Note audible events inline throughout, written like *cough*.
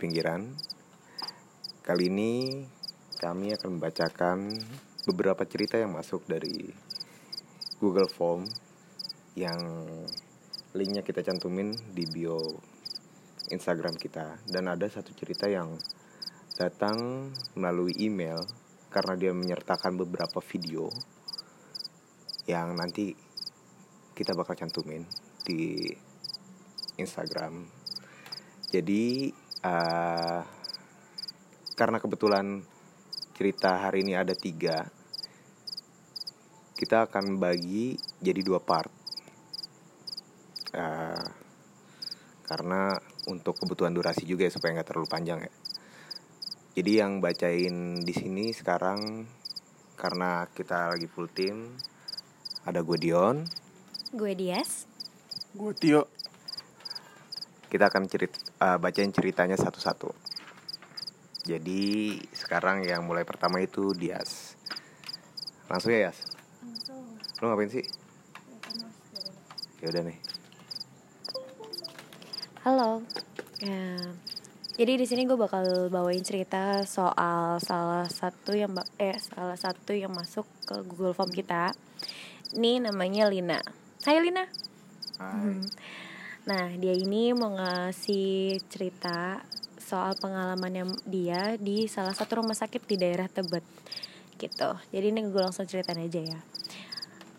pinggiran. Kali ini kami akan membacakan beberapa cerita yang masuk dari Google Form yang linknya kita cantumin di bio Instagram kita dan ada satu cerita yang datang melalui email karena dia menyertakan beberapa video yang nanti kita bakal cantumin di Instagram. Jadi uh, karena kebetulan cerita hari ini ada tiga, kita akan bagi jadi dua part. Uh, karena untuk kebutuhan durasi juga ya supaya nggak terlalu panjang ya. Jadi yang bacain di sini sekarang karena kita lagi full team ada gue Dion, gue Dias, gue Tio. Kita akan cerit uh, bacain ceritanya satu-satu. Jadi sekarang yang mulai pertama itu Dias. Langsung ya Yas. Langsung. Lo ngapain sih? Ya udah nih. Halo. Ya, jadi di sini gue bakal bawain cerita soal salah satu yang eh salah satu yang masuk ke Google Form kita. Ini namanya Lina. Hai Lina. Hai. Hmm. Nah, dia ini mau ngasih cerita soal pengalaman yang dia di salah satu rumah sakit di daerah Tebet gitu. Jadi ini gue langsung ceritain aja ya.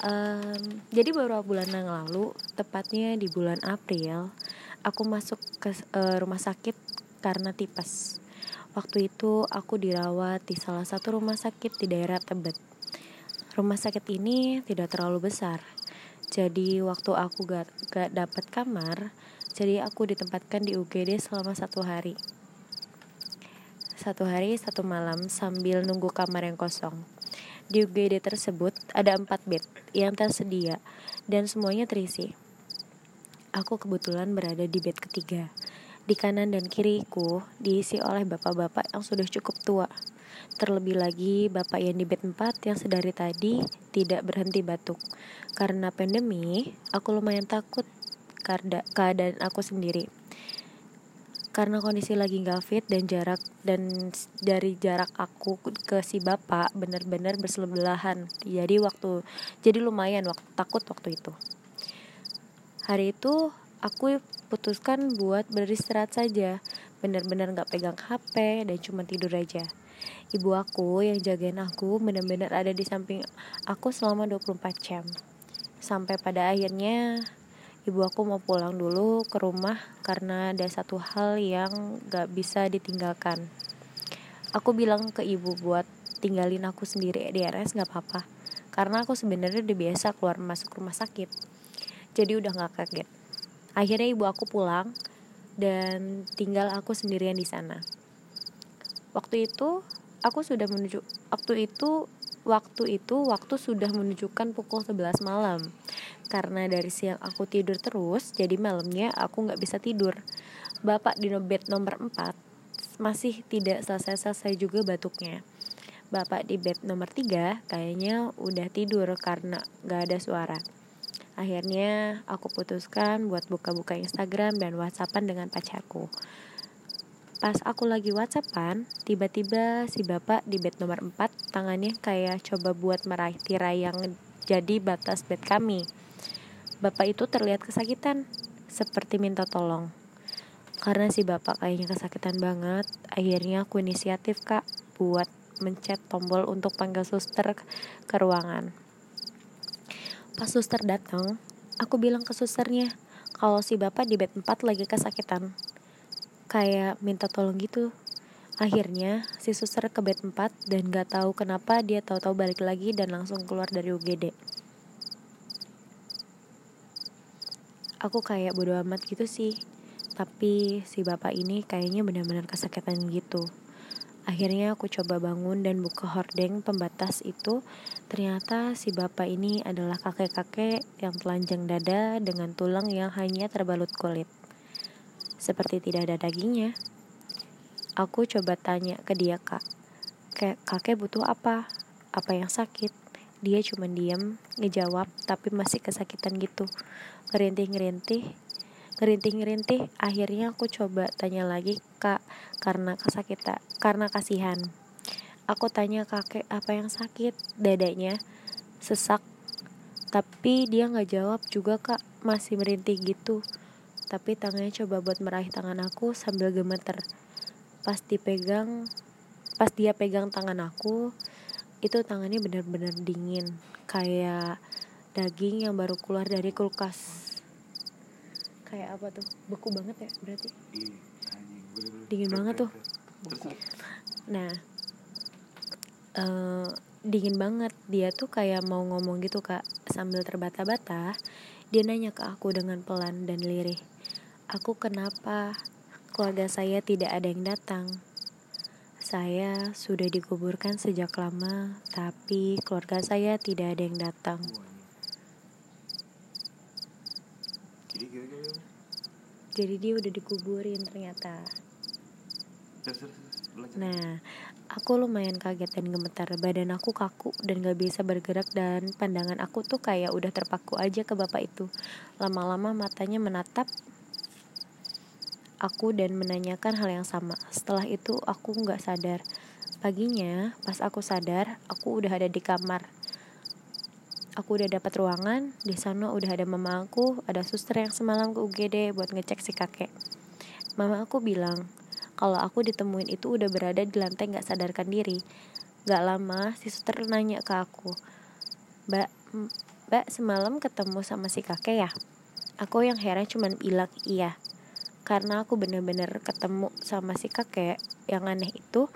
Um, jadi beberapa bulan yang lalu, tepatnya di bulan April, aku masuk ke uh, rumah sakit karena tipes. Waktu itu aku dirawat di salah satu rumah sakit di daerah Tebet. Rumah sakit ini tidak terlalu besar. Jadi waktu aku gak, gak dapat kamar, jadi aku ditempatkan di UGD selama satu hari. Satu hari satu malam sambil nunggu kamar yang kosong. Di UGD tersebut ada empat bed yang tersedia dan semuanya terisi. Aku kebetulan berada di bed ketiga. Di kanan dan kiriku diisi oleh bapak-bapak yang sudah cukup tua. Terlebih lagi bapak yang di bed 4 yang sedari tadi tidak berhenti batuk. Karena pandemi, aku lumayan takut keadaan aku sendiri. Karena kondisi lagi gak fit dan jarak dan dari jarak aku ke si bapak benar-benar bersebelahan. Jadi waktu jadi lumayan waktu takut waktu itu. Hari itu aku putuskan buat beristirahat saja. Benar-benar gak pegang HP dan cuma tidur aja. Ibu aku yang jagain aku benar-benar ada di samping aku selama 24 jam. Sampai pada akhirnya ibu aku mau pulang dulu ke rumah karena ada satu hal yang gak bisa ditinggalkan. Aku bilang ke ibu buat tinggalin aku sendiri di RS gak apa-apa. Karena aku sebenarnya udah biasa keluar masuk rumah sakit. Jadi udah gak kaget akhirnya ibu aku pulang dan tinggal aku sendirian di sana. Waktu itu aku sudah menuju waktu itu waktu itu waktu sudah menunjukkan pukul 11 malam. Karena dari siang aku tidur terus jadi malamnya aku nggak bisa tidur. Bapak di bed nomor 4 masih tidak selesai-selesai juga batuknya. Bapak di bed nomor 3 kayaknya udah tidur karena nggak ada suara Akhirnya aku putuskan buat buka-buka Instagram dan Whatsappan dengan pacarku. Pas aku lagi Whatsappan, tiba-tiba si bapak di bed nomor 4 tangannya kayak coba buat meraih tirai yang jadi batas bed kami. Bapak itu terlihat kesakitan, seperti minta tolong. Karena si bapak kayaknya kesakitan banget, akhirnya aku inisiatif kak buat mencet tombol untuk panggil suster ke ruangan. Pas suster datang, aku bilang ke susternya kalau si bapak di bed 4 lagi kesakitan. Kayak minta tolong gitu. Akhirnya si suster ke bed 4 dan gak tahu kenapa dia tahu-tahu balik lagi dan langsung keluar dari UGD. Aku kayak bodo amat gitu sih. Tapi si bapak ini kayaknya benar-benar kesakitan gitu. Akhirnya aku coba bangun dan buka hordeng pembatas itu. Ternyata si bapak ini adalah kakek-kakek yang telanjang dada dengan tulang yang hanya terbalut kulit. Seperti tidak ada dagingnya. Aku coba tanya ke dia kak, kakek butuh apa? Apa yang sakit? Dia cuma diam, ngejawab, tapi masih kesakitan gitu. Ngerintih-ngerintih, Ngerintih-ngerintih, akhirnya aku coba tanya lagi kak karena kesakitan, karena kasihan. Aku tanya kakek apa yang sakit, dadanya sesak. Tapi dia nggak jawab juga kak, masih merintih gitu. Tapi tangannya coba buat meraih tangan aku sambil gemeter. Pas dipegang, pas dia pegang tangan aku, itu tangannya benar-benar dingin, kayak daging yang baru keluar dari kulkas kayak apa tuh? Beku banget ya berarti? Dingin banget tuh. Nah uh, dingin banget. Dia tuh kayak mau ngomong gitu kak. Sambil terbata-bata dia nanya ke aku dengan pelan dan lirih aku kenapa keluarga saya tidak ada yang datang? Saya sudah dikuburkan sejak lama tapi keluarga saya tidak ada yang datang jadi dia udah dikuburin ternyata. Nah aku lumayan kaget dan gemetar. Badan aku kaku dan gak bisa bergerak dan pandangan aku tuh kayak udah terpaku aja ke bapak itu. Lama-lama matanya menatap aku dan menanyakan hal yang sama. Setelah itu aku nggak sadar. Paginya pas aku sadar aku udah ada di kamar aku udah dapat ruangan di sana udah ada mama aku ada suster yang semalam ke UGD buat ngecek si kakek. Mama aku bilang kalau aku ditemuin itu udah berada di lantai nggak sadarkan diri. Gak lama si suster nanya ke aku mbak mbak semalam ketemu sama si kakek ya? Aku yang heran cuman bilang iya. Karena aku bener-bener ketemu sama si kakek yang aneh itu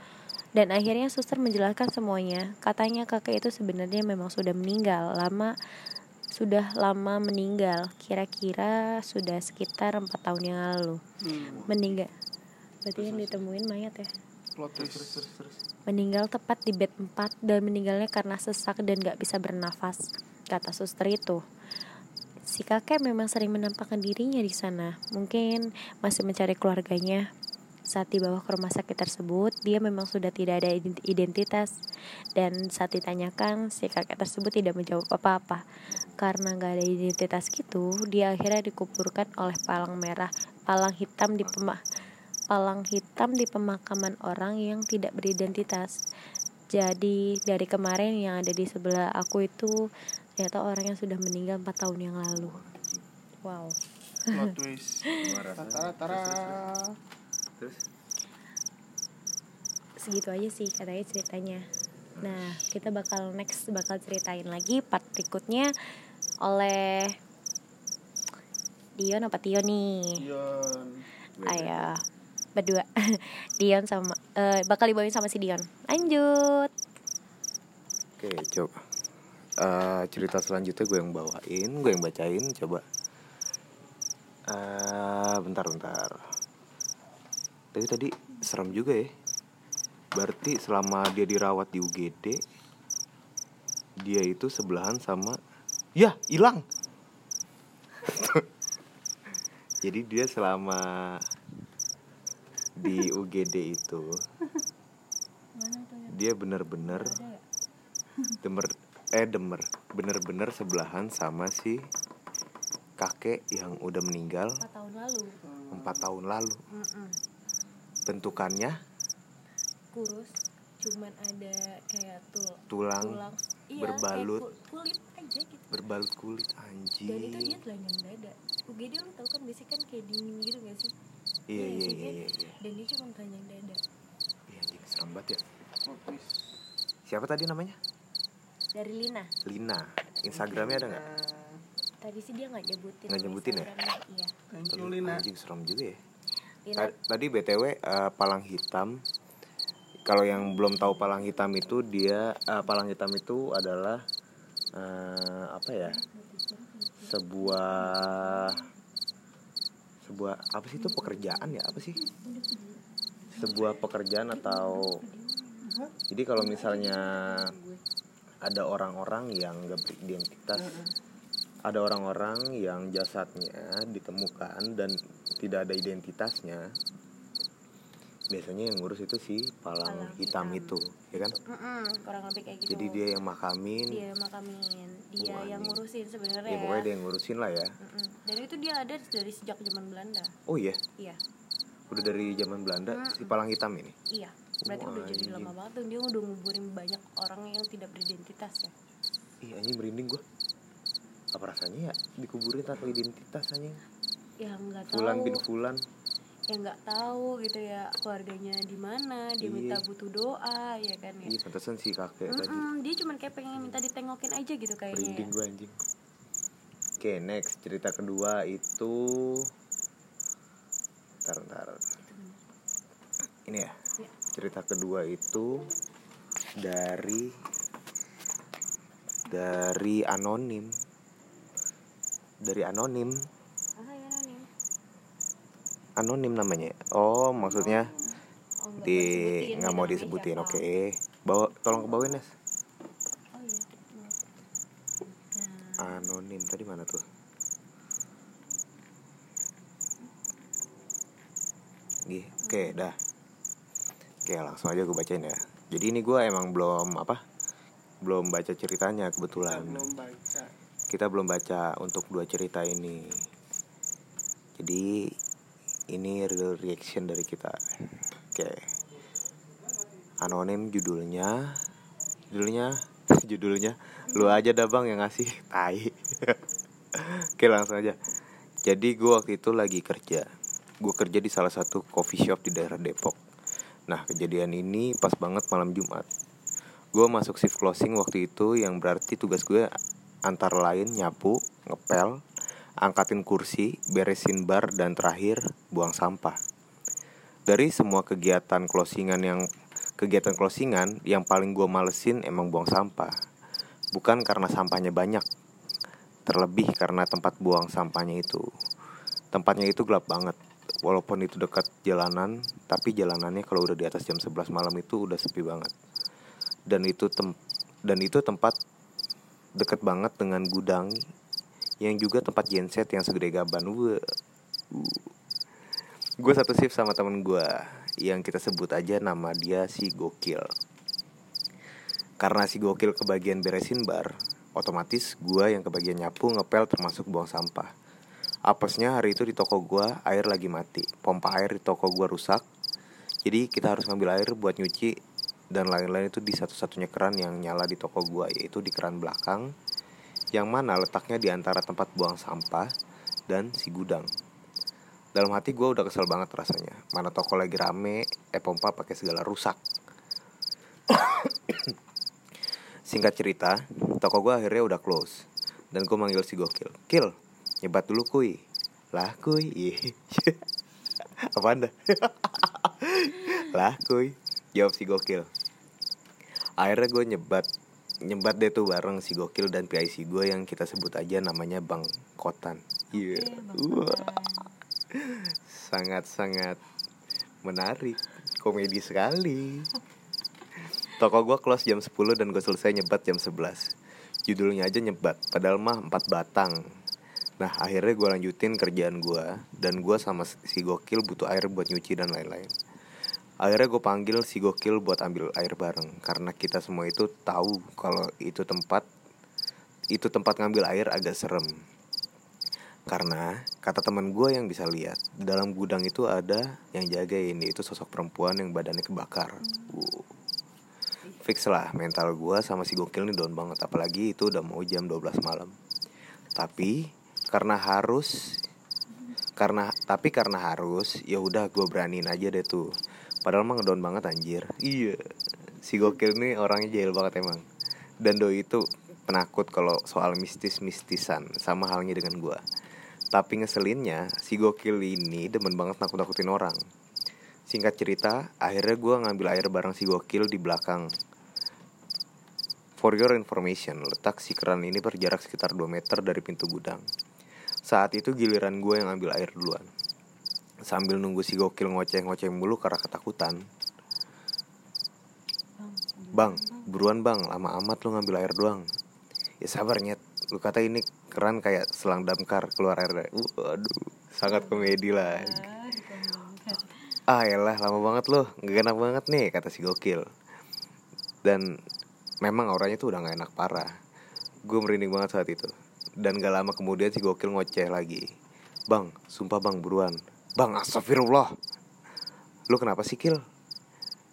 dan akhirnya suster menjelaskan semuanya. Katanya kakek itu sebenarnya memang sudah meninggal lama sudah lama meninggal. Kira-kira sudah sekitar empat tahun yang lalu. Hmm. meninggal. Berarti yang ditemuin mayat ya? Meninggal tepat di bed 4 dan meninggalnya karena sesak dan gak bisa bernafas kata suster itu. Si kakek memang sering menampakkan dirinya di sana. Mungkin masih mencari keluarganya saat dibawa ke rumah sakit tersebut, dia memang sudah tidak ada identitas dan saat ditanyakan si kakek tersebut tidak menjawab apa-apa. Karena nggak ada identitas gitu, dia akhirnya dikuburkan oleh palang merah, palang hitam di pemah palang hitam di pemakaman orang yang tidak beridentitas. Jadi dari kemarin yang ada di sebelah aku itu ternyata orang yang sudah meninggal 4 tahun yang lalu. Wow. Plot twist. Tara, tara terus? Segitu aja sih katanya ceritanya. Nah kita bakal next bakal ceritain lagi part berikutnya oleh Dion apa Tio nih? Dion ayo berdua. *laughs* Dion sama uh, bakal dibawain sama si Dion. Lanjut. Oke coba. Uh, cerita selanjutnya gue yang bawain gue yang bacain coba. Uh, bentar bentar tapi tadi serem juga ya. Berarti selama dia dirawat di UGD dia itu sebelahan sama ya hilang. *laughs* Jadi dia selama di UGD itu dia bener-bener *laughs* demer eh demer bener-bener sebelahan sama si kakek yang udah meninggal empat tahun lalu. empat tahun lalu bentukannya kurus cuman ada kayak tul tulang, tulang. Iya, berbalut. kulit aja gitu. Berbalut kulit anjing. Dan itu dia telanjang dada. UGD lu tau kan biasanya kan kayak dingin gitu gak sih? Iya iya iya, iya, iya. dan dia cuma telanjang dada. Iya anjing serem banget ya. Siapa tadi namanya? Dari Lina. Lina. Instagramnya ada nggak? Tadi sih dia nggak nyebutin nggak nyebutin ya? Iya. Anjing serem juga ya tadi btw uh, eh, palang hitam. Kalau yang belum tahu palang hitam itu dia uh, palang hitam itu adalah uh, apa ya? Sebuah sebuah apa sih itu pekerjaan ya? Apa sih? Sebuah pekerjaan atau jadi kalau misalnya ada orang-orang yang gak beridentitas ada orang-orang yang jasadnya ditemukan dan tidak ada identitasnya biasanya yang ngurus itu si palang, Palang hitam, hitam. itu ya kan? Mm-mm, kurang lebih kayak gitu. Jadi dia yang makamin. Dia yang makamin. Dia yang ini. ngurusin sebenarnya. Ya pokoknya dia yang ngurusin lah ya. Mm-mm. dan itu dia ada dari sejak zaman Belanda. Oh iya? Iya. Udah dari zaman Belanda si palang hitam ini? Iya. Berarti udah jadi lama banget tuh. Dia udah nguburin banyak orang yang tidak beridentitas ya? Ih anjing merinding gua apa rasanya ya? Dikuburin tanpa identitas anjing. Yang nggak tahu. Fulan bin Fulan. Yang nggak tahu gitu ya keluarganya di mana dia Iya. minta butuh doa ya kan ya. Iya pantesan si kakek tadi. Mm-mm, dia cuman kayak pengen minta ditengokin aja gitu kayaknya ya. merinding gua anjing. Oke next. Cerita kedua itu ntar ntar ini ya. Iya. cerita kedua itu dari dari anonim dari anonim. Ah, ya, nih. anonim namanya. Oh maksudnya Oh, nggak di nggak gitu mau namanya disebutin oke. Bawa tolong ke bawah Nes. Oh iya nah. Anonim tadi mana tuh? Gih, oke dah. Oke langsung aja gue bacain ya. Jadi ini gue emang belum apa belum baca ceritanya kebetulan. Belum baca kita belum baca untuk dua cerita ini. Jadi ini real reaction dari kita. Oke. Anonim judulnya. Judulnya? *laughs* Judulnya? Lu aja dah bang yang ngasih. *laughs* Tai. *laughs* Oke langsung aja. Jadi gue waktu itu lagi kerja. Gue kerja di salah satu coffee shop di daerah Depok. Nah kejadian ini pas banget malam Jumat. Gue masuk shift closing waktu itu yang berarti tugas gue antara lain nyapu, ngepel, angkatin kursi, beresin bar, dan terakhir buang sampah. Dari semua kegiatan closingan yang kegiatan closingan yang paling gue malesin emang buang sampah. Bukan karena sampahnya banyak, terlebih karena tempat buang sampahnya itu. Tempatnya itu gelap banget. Walaupun itu dekat jalanan, tapi jalanannya kalau udah di atas jam 11 malam itu udah sepi banget. Dan itu tem dan itu tempat deket banget dengan gudang yang juga tempat genset yang segede gaban. Wah. Gue satu shift sama temen gue yang kita sebut aja nama dia si Gokil. Karena si Gokil kebagian beresin bar, otomatis gue yang kebagian nyapu ngepel termasuk buang sampah. Apesnya hari itu di toko gue air lagi mati, pompa air di toko gue rusak. Jadi kita harus ngambil air buat nyuci dan lain-lain itu di satu-satunya keran yang nyala di toko gua yaitu di keran belakang yang mana letaknya di antara tempat buang sampah dan si gudang. Dalam hati gua udah kesel banget rasanya. Mana toko lagi rame, eh pompa pakai segala rusak. *coughs* Singkat cerita, toko gua akhirnya udah close dan gue manggil si gokil. Kil, nyebat dulu kuy. Lah kuy, iya. *laughs* Apa anda? *laughs* lah kuy jawab si gokil. Akhirnya gue nyebat nyebat deh tuh bareng si gokil dan PIC gue yang kita sebut aja namanya bang kotan. Iya. Wah. sangat sangat menarik. Komedi sekali. Toko gue close jam 10 dan gue selesai nyebat jam 11 judulnya aja nyebat padahal mah 4 batang. Nah akhirnya gue lanjutin kerjaan gue Dan gue sama si gokil butuh air buat nyuci dan lain-lain Akhirnya gue panggil si gokil buat ambil air bareng. Karena kita semua itu tahu kalau itu tempat Itu tempat ngambil air agak serem. Karena kata teman gue yang bisa lihat Dalam gudang itu ada yang jagain Yaitu sosok perempuan yang badannya kebakar. Wow. Fix lah mental gue sama si gokil ini down banget. Apalagi itu udah mau jam 12 malam. Tapi karena harus karena tapi karena harus ya udah gue beraniin aja deh tuh padahal mah ngedown banget anjir. Iya. Si gokil nih orangnya jahil banget emang. Dan doi itu penakut kalau soal mistis mistisan sama halnya dengan gue tapi ngeselinnya si gokil ini demen banget nakut nakutin orang. Singkat cerita akhirnya gue ngambil air bareng si gokil di belakang. For your information, letak si keran ini berjarak sekitar 2 meter dari pintu gudang. Saat itu giliran gue yang ambil air duluan. Sambil nunggu si gokil ngoceh-ngoceh mulu karena ketakutan. Bang, buruan bang, lama amat lu ngambil air doang. Ya sabar nyet, lu kata ini keran kayak selang damkar keluar air. dari- Waduh, sangat komedi lah. ah elah lama banget loh nggak enak banget nih kata si gokil dan memang orangnya tuh udah nggak enak parah gue merinding banget saat itu dan gak lama kemudian si gokil ngoceh lagi bang sumpah bang buruan bang astagfirullah. Lu kenapa sih kil?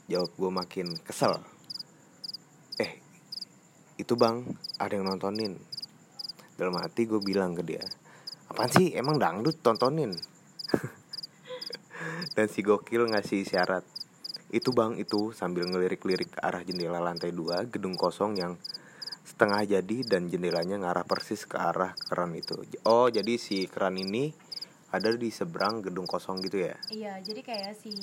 Jawab gue makin kesel. Eh itu bang ada yang nontonin. Dalam hati gue bilang ke dia apaan sih? Emang dangdut tontonin? *laughs* Dan si gokil ngasih syarat itu bang itu sambil ngelirik-lirik ke arah jendela lantai dua gedung kosong yang setengah jadi dan jendelanya ngarah persis ke arah keran itu. Oh jadi si keran ini ada di seberang gedung kosong gitu ya iya jadi kayak si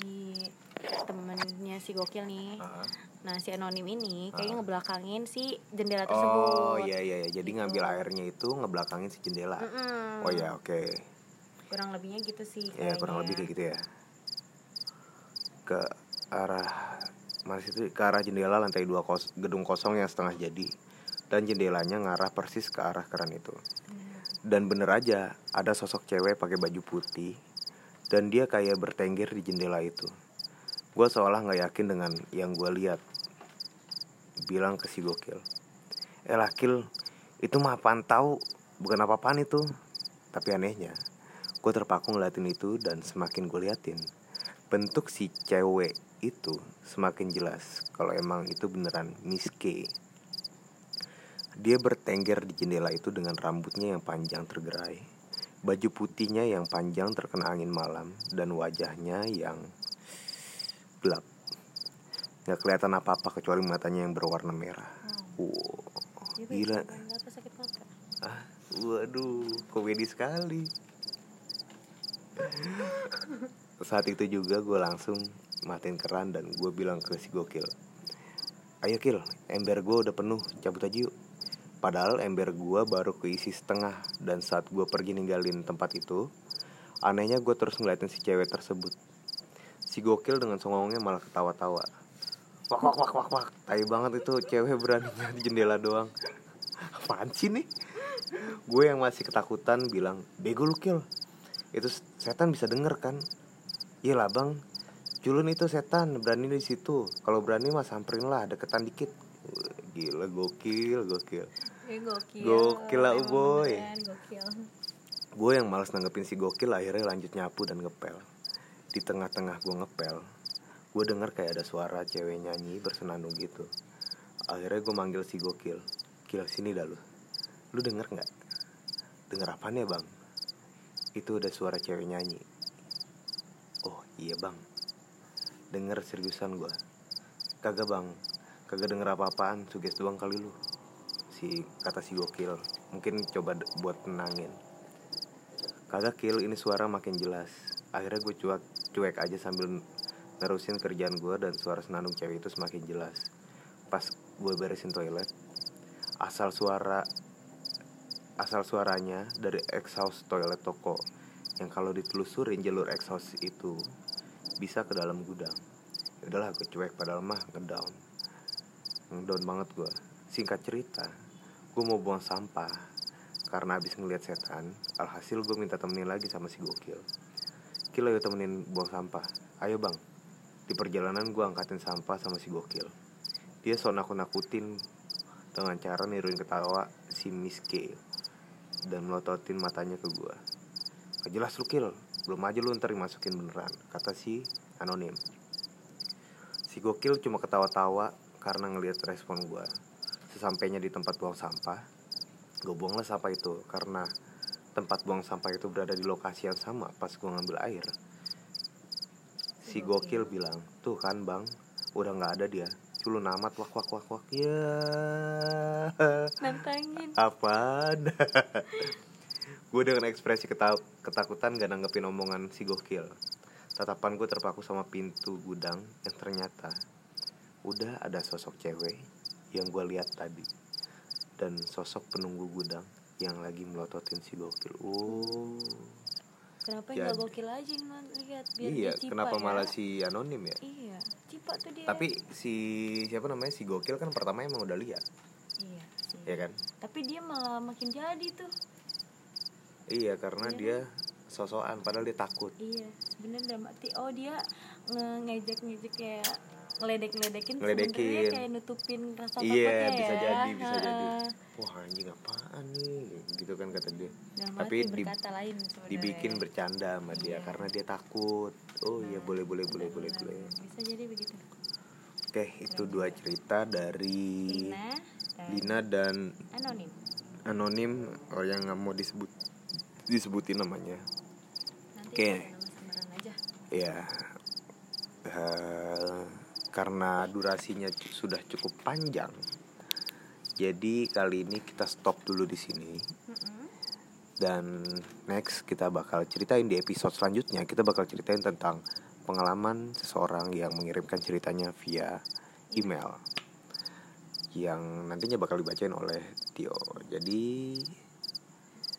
temennya si gokil nih uh-huh. nah si anonim ini kayaknya uh-huh. ngebelakangin si jendela tersebut oh iya iya, iya. jadi gitu. ngambil airnya itu ngebelakangin si jendela mm-hmm. oh ya oke okay. kurang lebihnya gitu sih ya kurang lebih kayak gitu ya ke arah masih itu ke arah jendela lantai dua kos gedung kosong yang setengah jadi dan jendelanya ngarah persis ke arah keran itu dan bener aja ada sosok cewek pakai baju putih dan dia kayak bertengger di jendela itu. Gue seolah nggak yakin dengan yang gue lihat. Bilang ke si gokil eh lakil itu mah apaan tahu bukan apa-apaan itu. Tapi anehnya gue terpaku ngeliatin itu dan semakin gue liatin bentuk si cewek itu semakin jelas kalau emang itu beneran Miss K. Dia bertengger di jendela itu dengan rambutnya yang panjang tergerai, baju putihnya yang panjang terkena angin malam, dan wajahnya yang gelap. Gak kelihatan apa-apa kecuali matanya yang berwarna merah. Hmm. Wow, gila. Ah, waduh, komedi sekali. saat itu juga gue langsung matiin keran dan gue bilang ke si gokil ayo kil ember gue udah penuh cabut aja yuk padahal ember gue baru keisi setengah dan saat gue pergi ninggalin tempat itu anehnya gue terus ngeliatin si cewek tersebut. Si gokil dengan songongnya malah ketawa-tawa. Wak wak wak wak wak. Tai banget itu cewek beraninya di jendela doang. Apaan sih nih? Gue yang masih ketakutan bilang bego lu kil. Itu setan bisa denger kan? Iya lah bang. Culun itu setan berani di situ. Kalau berani mah samperin lah deketan dikit. Gila gokil gokil eh, gokil. Gokil lah boy. gue yang males nanggepin si gokil akhirnya lanjut nyapu dan ngepel. Di tengah-tengah gue ngepel gue denger kayak ada suara cewek nyanyi bersenandung gitu. Akhirnya gue manggil si gokil kil sini dah lu. Lu denger nggak? Denger apa nih bang? Itu ada suara cewek nyanyi. Iya bang. Denger seriusan gue Kagak bang. Kagak denger apa-apaan Suges doang kali lu Si kata si gokil. Mungkin coba buat tenangin. Kagak kill ini suara makin jelas. Akhirnya gue cuek, cuek aja sambil nerusin kerjaan gue Dan suara senandung cewek itu semakin jelas. Pas gue beresin toilet Asal suara Asal suaranya dari exhaust toilet toko yang kalau ditelusurin jalur exhaust itu bisa ke dalam gudang. Udahlah gue cuek padahal mah ngedown. Ngedown banget gue singkat cerita gue mau buang sampah. Karena habis ngeliat setan alhasil gue minta temenin lagi sama si gokil. Kilo ayo temenin buang sampah. Ayo bang. Di perjalanan gue angkatin sampah sama si gokil. Dia so nakut-nakutin dengan cara niruin ketawa si Miss K dan melototin matanya ke gue jelas lu kill belum aja lu ntar dimasukin beneran kata si anonim. Si gokil cuma ketawa-tawa karena ngelihat respon gue sesampainya di tempat buang sampah gue buanglah sampah itu. Karena tempat buang sampah itu berada di lokasi yang sama pas gue ngambil air. Si gokil bilang tuh kan bang udah nggak ada dia. Culun amat wak wak wak wak. Ya. Nantangin. Apa *laughs* gue dengan ekspresi ketakutan gak nanggepin omongan si gokil. Tatapan gue terpaku sama pintu gudang yang ternyata udah ada sosok cewek yang gue lihat tadi. Dan sosok penunggu gudang yang lagi melototin si gokil oh. Kenapa nggak gokil aja lihat? Biar iya kenapa ya? malah si anonim ya? Iya cipa tuh dia. Tapi si siapa namanya si gokil kan pertama emang udah lihat. Iya sih. ya kan? Tapi dia malah makin jadi tuh. Iya karena iya. dia sosokan padahal dia takut. Iya sebenarnya dalam arti oh dia nge- ngejek-ngejek kayak ngeledek-ngeledekin Ngeledekin. kayak nutupin rasa iya takutnya bisa ya jadi bisa jadi. Heeh. wah anjing apaan nih? Gitu kan kata dia. Dalam Tapi di- lain dibikin bercanda sama dia Iya. karena dia takut. Oh iya boleh boleh boleh boleh Benar, boleh bisa jadi begitu. Oke itu dua cerita dari Lina dan Lina dan anonim. Anonim. Oh yang nggak mau disebut disebutin namanya. Oke. aja. Ya eh, karena durasinya sudah cukup panjang jadi kali ini kita stop dulu di sini. Dan next kita bakal ceritain di episode selanjutnya kita bakal ceritain tentang pengalaman seseorang yang mengirimkan ceritanya via email yang nantinya bakal dibacain oleh Tio. Jadi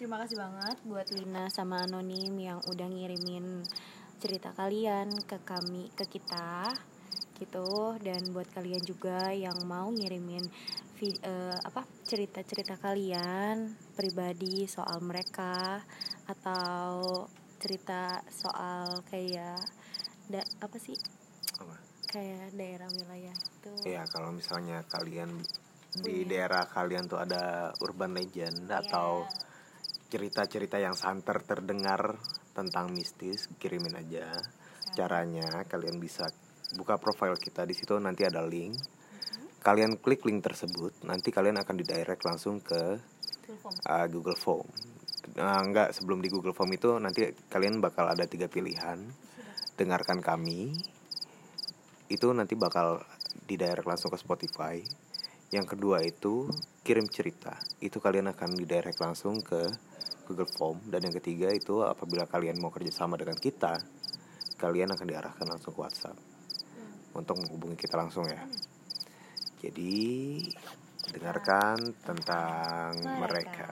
Terima kasih banget buat Lina sama Anonim yang udah ngirimin cerita kalian ke kami ke kita gitu. Dan buat kalian juga yang mau ngirimin vi- eh, apa cerita-cerita kalian pribadi soal mereka atau cerita soal kayak da, apa sih? Apa? kayak daerah wilayah itu. Ya kalau misalnya kalian di Punya. daerah kalian tuh ada urban legend atau cerita-cerita yang santer terdengar tentang mistis kirimin aja. Caranya kalian bisa buka profile kita. Di situ nanti ada link. Kalian klik link tersebut nanti kalian akan didirect langsung ke uh, Google Form. Nah, enggak sebelum di Google Form itu nanti kalian bakal ada tiga pilihan. Dengarkan kami. Itu nanti bakal didirect langsung ke Spotify. Yang kedua itu kirim cerita. Itu kalian akan didirect langsung ke Google Form. Dan yang ketiga itu apabila kalian mau kerjasama dengan kita kalian akan diarahkan langsung ke WhatsApp untuk menghubungi kita langsung ya jadi dengarkan tentang Mereka. mereka.